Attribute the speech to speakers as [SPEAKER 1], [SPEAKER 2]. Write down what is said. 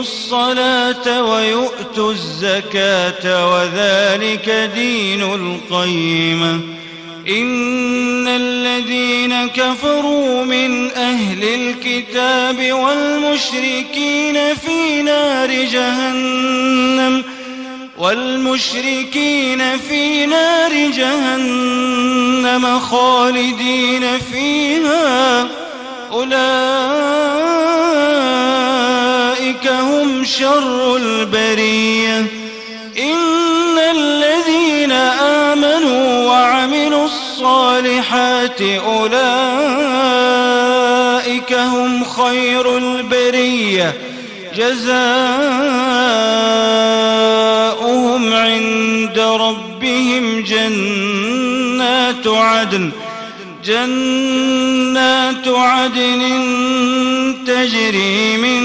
[SPEAKER 1] الصلاة ويؤتوا الزكاة وذلك دين القيمة إن الذين كفروا من أهل الكتاب والمشركين في نار جهنم والمشركين في نار جهنم خالدين فيها. أولئك شر البرية. إن الذين آمنوا وعملوا الصالحات أولئك هم خير البرية. جزاؤهم عند ربهم جنات عدن. جنات عدن تجري من